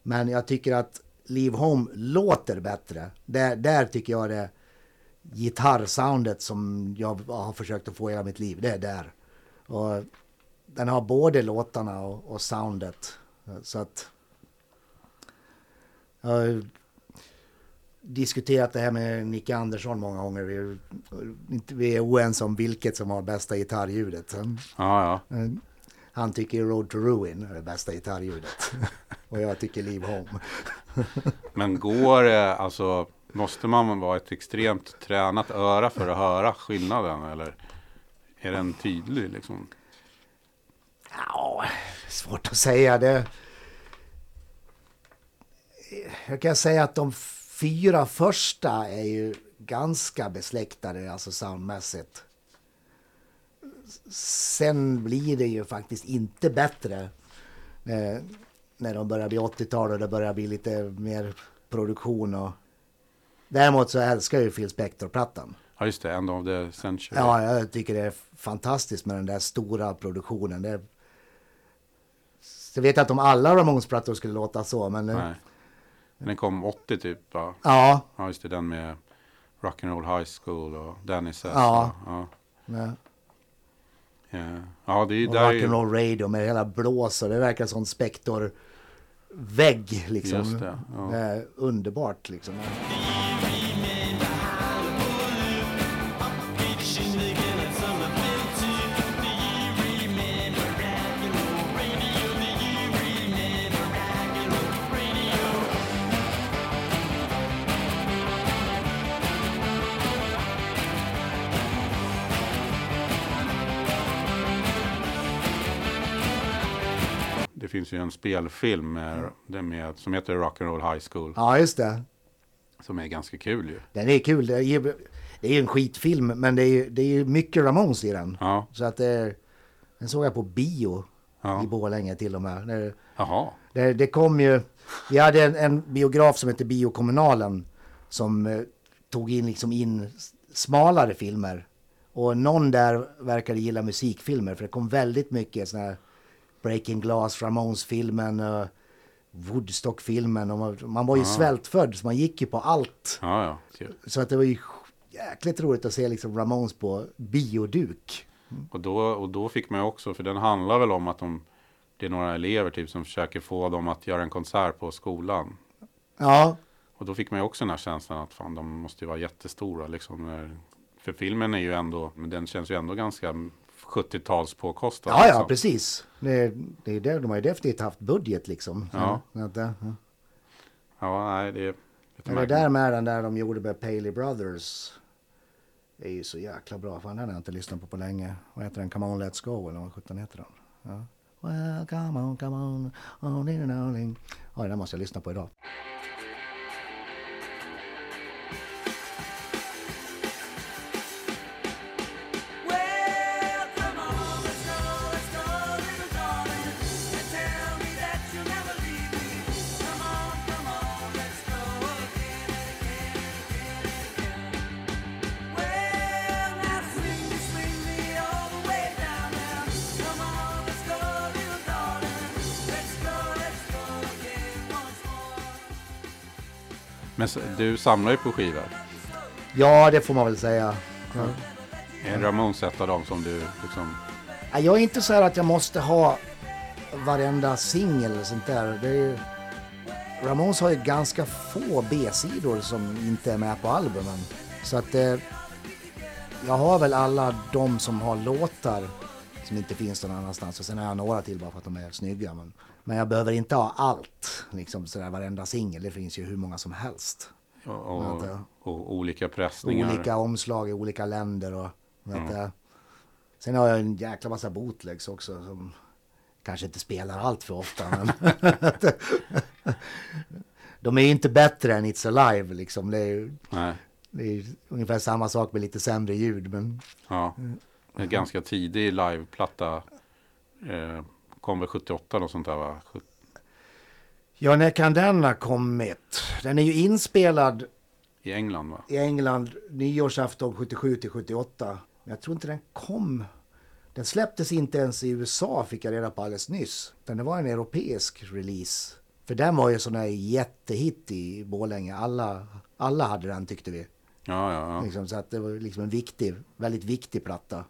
Men jag tycker att Leave Home låter bättre. Där, där tycker jag det gitarrsoundet som jag har försökt att få hela mitt liv, det är där. Och den har både låtarna och, och soundet. Så att... Jag har diskuterat det här med Nicke Andersson många gånger. Vi, vi är oense om vilket som har bästa gitarrljudet. Ja, ja. Han tycker Road to Ruin är det bästa gitarrljudet. Och jag tycker Leave Home. Men går det, alltså, måste man vara ett extremt tränat öra för att höra skillnaden? Eller är den tydlig liksom? Ja, svårt att säga. Det... Jag kan säga att de fyra första är ju ganska besläktade, alltså soundmässigt. Sen blir det ju faktiskt inte bättre eh, när de börjar bli 80-tal och det börjar bli lite mer produktion. Och... Däremot så älskar jag ju Phil Spector-plattan. Ja, just det. End of the century. Ja, jag tycker det är fantastiskt med den där stora produktionen. Det... Jag vet inte om alla Ramones-plattor skulle låta så, men... Nej. Den kom 80 typ, va? Ja, Ja, just det. Den med Rock'n'Roll High School och Danny Says. Ja. Ja, ja. Ja. ja det är och där ju... rock'n'roll radio med hela blås och det verkar som Spector vägg liksom. Det, ja. Är underbart liksom. Det finns ju en spelfilm med, den med, som heter Rock'n'Roll High School. Ja, just det. Som är ganska kul ju. Den är kul. Det är ju det är en skitfilm, men det är ju det är mycket Ramones i den. Ja, Så att det, den såg jag på bio Ja. i Borlänge till och med. Det, jaha. det, det kom ju... Vi hade en, en biograf som hette Biokommunalen som eh, tog in liksom in smalare filmer. Och någon där verkade gilla musikfilmer för det kom väldigt mycket såna här Breaking Glass, Ramones-filmen, uh, Woodstock-filmen. Man, man var ju svältfödd så man gick ju på allt. Ja, ja. Så att det var ju jäkligt roligt att se liksom Ramones på bioduk. Och då, och då fick man ju också, för den handlar väl om att de, det är några elever typ som försöker få dem att göra en konsert på skolan. Ja, Och då fick man ju också den här känslan att fan, de måste ju vara jättestora liksom. För filmen är ju ändå, men den känns ju ändå ganska 70-tals påkostad. ja, ja liksom. precis. Det, det är det, de har ju definitivt haft budget liksom. Ja. Ja. Ja, nej, det är lite det där med den där de gjorde med Paley Brothers är ju så jäkla bra. Fan, den har jag inte lyssnat på på länge. Vad heter den? Come on let's go eller vad sjutton heter den? Ja. Well, come on, come on, on in and on in. Ja, den måste jag lyssna på idag. Men du samlar ju på skivor. Ja, det får man väl säga. Ja. Är Ramones ett av dem som du liksom... Jag är inte så här att jag måste ha varenda singel och sånt där. Det är ju... Ramones har ju ganska få B-sidor som inte är med på albumen. Så att eh, jag har väl alla de som har låtar som inte finns någon annanstans. Och sen har jag några till bara för att de är snygga. Men, men jag behöver inte ha allt, liksom sådär varenda singel. Det finns ju hur många som helst. Och, och, Vänta. och olika pressningar. Olika omslag i olika länder och jag. Sen har jag en jäkla massa bootlegs också som kanske inte spelar allt för ofta. Men de är ju inte bättre än It's Alive liksom. Det är, ju- det är ungefär samma sak med lite sämre ljud. Men ja. En ganska tidig liveplatta. Eh, kom väl 78 och sånt där va? Ja, när kan den ha kommit? Den är ju inspelad I England va? i England nyårsafton 77 till 78. Men jag tror inte den kom. Den släpptes inte ens i USA fick jag reda på alldeles nyss. Utan det var en europeisk release. För den var ju sån där jättehit i Borlänge. Alla, alla hade den tyckte vi. Ja, ja, ja. Liksom, så att det var liksom en viktig, väldigt viktig platta.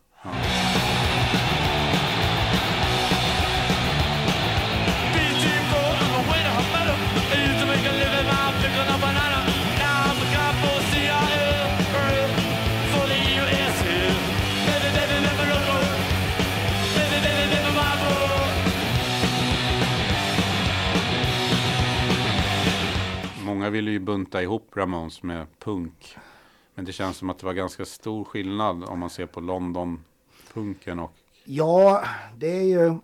Många ville ju bunta ihop Ramones med punk. Men det känns som att det var ganska stor skillnad om man ser på London London-punken och... Ja, det är ju...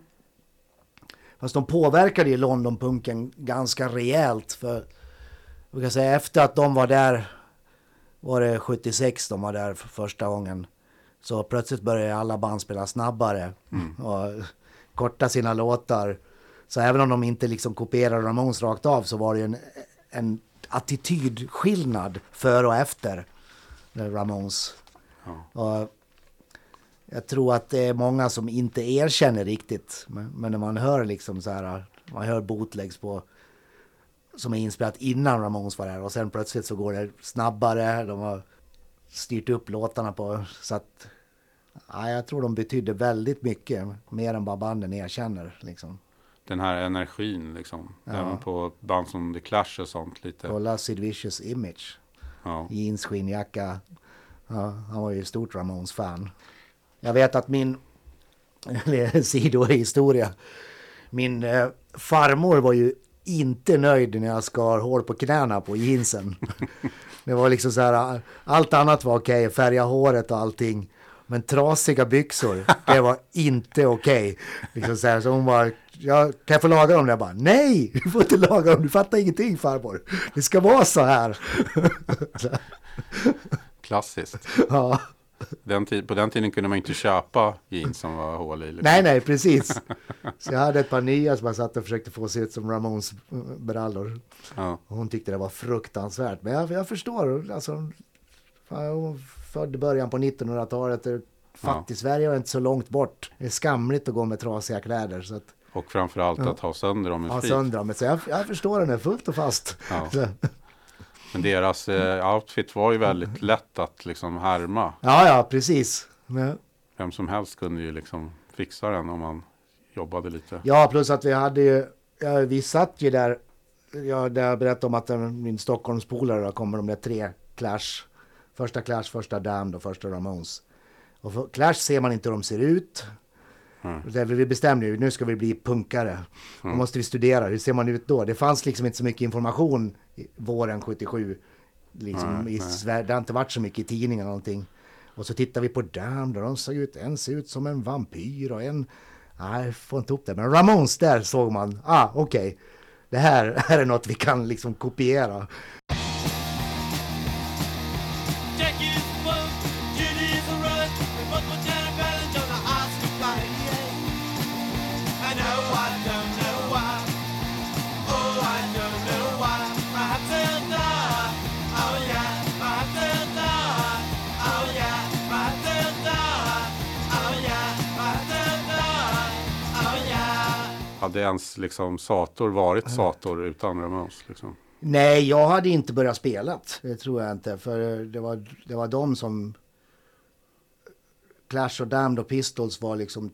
Fast de påverkade ju Londonpunken ganska rejält. För vi kan säga efter att de var där, var det 76 de var där för första gången. Så plötsligt började alla band spela snabbare och korta sina låtar. Så även om de inte liksom kopierade Ramones rakt av så var det ju en, en attitydskillnad före och efter Ramones. Ja. Och jag tror att det är många som inte erkänner riktigt. Men, men när man hör liksom så här, man hör bootlegs på som är inspelat innan Ramones var där och sen plötsligt så går det snabbare. De har styrt upp låtarna på så att ja, jag tror de betydde väldigt mycket mer än vad banden erkänner liksom. den här energin liksom. Även på band som The Clash och sånt lite. Kolla Sid Vicious image. Ja. Jeans, skinnjacka. Ja, han var ju stort Ramones-fan. Jag vet att min sidohistoria. Min eh, farmor var ju inte nöjd när jag skar hår på knäna på jeansen. Det var liksom så här, allt annat var okej, färga håret och allting. Men trasiga byxor, det var inte okej. Liksom så, här, så hon bara, jag, kan jag få laga dem? Jag bara, nej! Du får inte laga dem, du fattar ingenting farmor. Det ska vara så här. Klassiskt. ja. Den på den tiden kunde man inte köpa jeans som var hål i. Liksom. Nej, nej, precis. Så jag hade ett par nya som jag satt och försökte få se ut som Ramones eh, brallor. Ja. Hon tyckte det var fruktansvärt. Men jag, jag förstår. Alltså, hon född i början på 1900-talet. Fattig-Sverige var inte så långt bort. Det är skamligt att gå med trasiga kläder. Så att Och framförallt att ha sönder dem i ha sönder dem. Så jag, jag förstår henne fullt och fast. Ja. Men deras eh, outfit var ju väldigt lätt att liksom härma. ja, ja, precis. Men, Vem som helst kunde ju liksom fixa den om man jobbade lite. ja, plus att vi hade ju... Ja, vi satt ju där. Ja, där jag berättade om att den- min Stockholmspolare kommer de där tre Clash. Första Clash, första Damned och första Ramones. Och för Clash ser man inte hur de ser ut. Därför vi bestämde ju, nu ska vi bli punkare. Då måste vi studera, hur ser man ut då? Det fanns liksom inte så mycket information våren 77. Liksom, Nej, i. Sverige. Det har inte varit så mycket i tidningar någonting. Och så tittar vi på Damned och de såg ut, en ser ut som en vampyr och en... Nej, jag får inte ihop det. Men Ramones, där såg man, ah okej. Det här, här är något vi kan liksom kopiera. Hade ens liksom Sator varit Sator utan Ramones? Liksom? Nej, jag hade inte börjat spela. Det tror jag inte. För det var, det var de som... Clash och Damned och Pistols var liksom...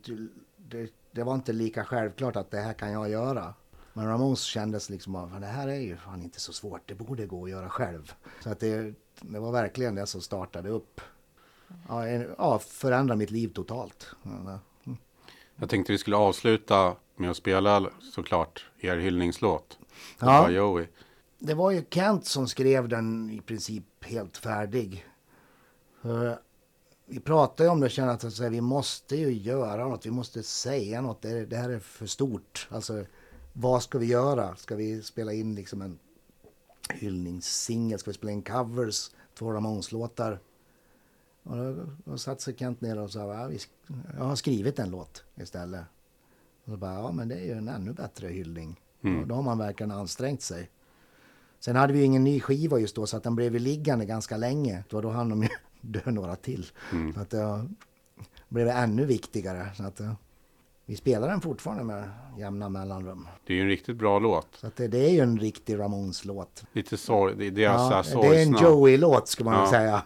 Det, det var inte lika självklart att det här kan jag göra. Men Ramones kändes liksom att det här är ju fan inte så svårt. Det borde gå att göra själv. Så att det, det var verkligen det som startade upp. Ja, en, ja förändra mitt liv totalt. Ja, Jag tänkte vi skulle avsluta med att spela såklart er hyllningslåt. Ja. Joey. Det var ju Kent som skrev den i princip helt färdig. För vi pratade ju om det och kände att alltså, vi måste ju göra något, vi måste säga något. Det, det här är för stort. Alltså, vad ska vi göra? Ska vi spela in liksom en hyllningssingel? Ska vi spela in covers? Två Ramones-låtar? Och då, då satt sig Kent ner och sa, ja, vi, jag har skrivit en låt istället. Och då bara, ja men det är ju en ännu bättre hyllning. Och då har man verkligen ansträngt sig. Sen hade vi ju ingen ny skiva just då så att den blev ju liggande ganska länge. Då, då hann de ju dö några till. Så att det blev ännu viktigare. Så att, vi spelar den fortfarande med jämna mellanrum. Det är ju en riktigt bra låt. Så att det, det är ju en riktig Ramones-låt. Lite sorg, det är deras Ja, ja, det är en sorgsna. Joey-låt ska man Ja. säga.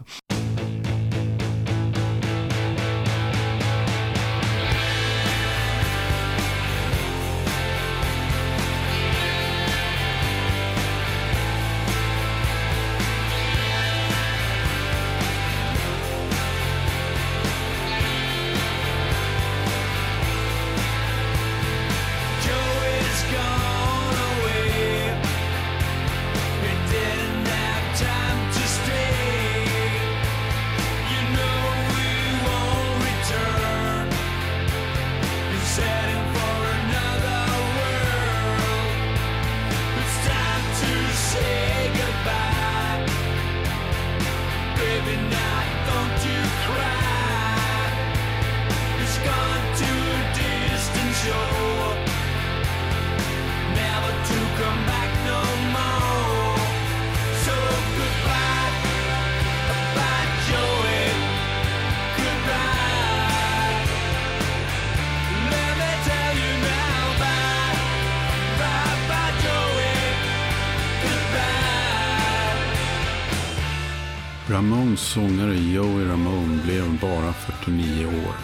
Ramones sångare Joey Ramone blev bara 49 år.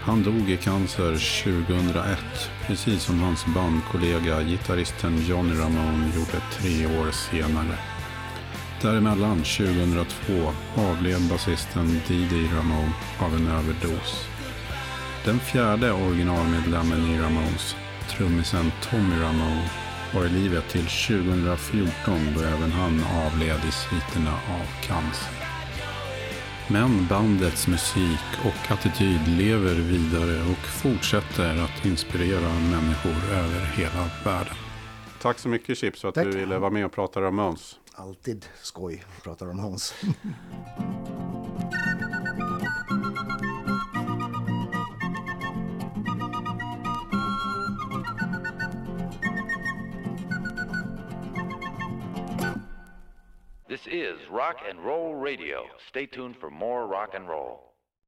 Han dog i cancer 2001, precis som hans bandkollega gitarristen Johnny Ramone gjorde tre år senare. Däremellan, 2002, avled basisten Didi Ramone av en överdos. Den fjärde originalmedlemmen i Ramones, trummisen Tommy Ramone, var i livet till 2014 då även han avled i sviterna av cancer. Men bandets musik och attityd lever vidare och fortsätter att inspirera människor över hela världen. Tack så mycket Chips för att Tack. du ville vara med och prata Ramones. Alltid skoj, pratar om Hans. This is Rock and Roll Radio. Stay tuned for more rock and roll.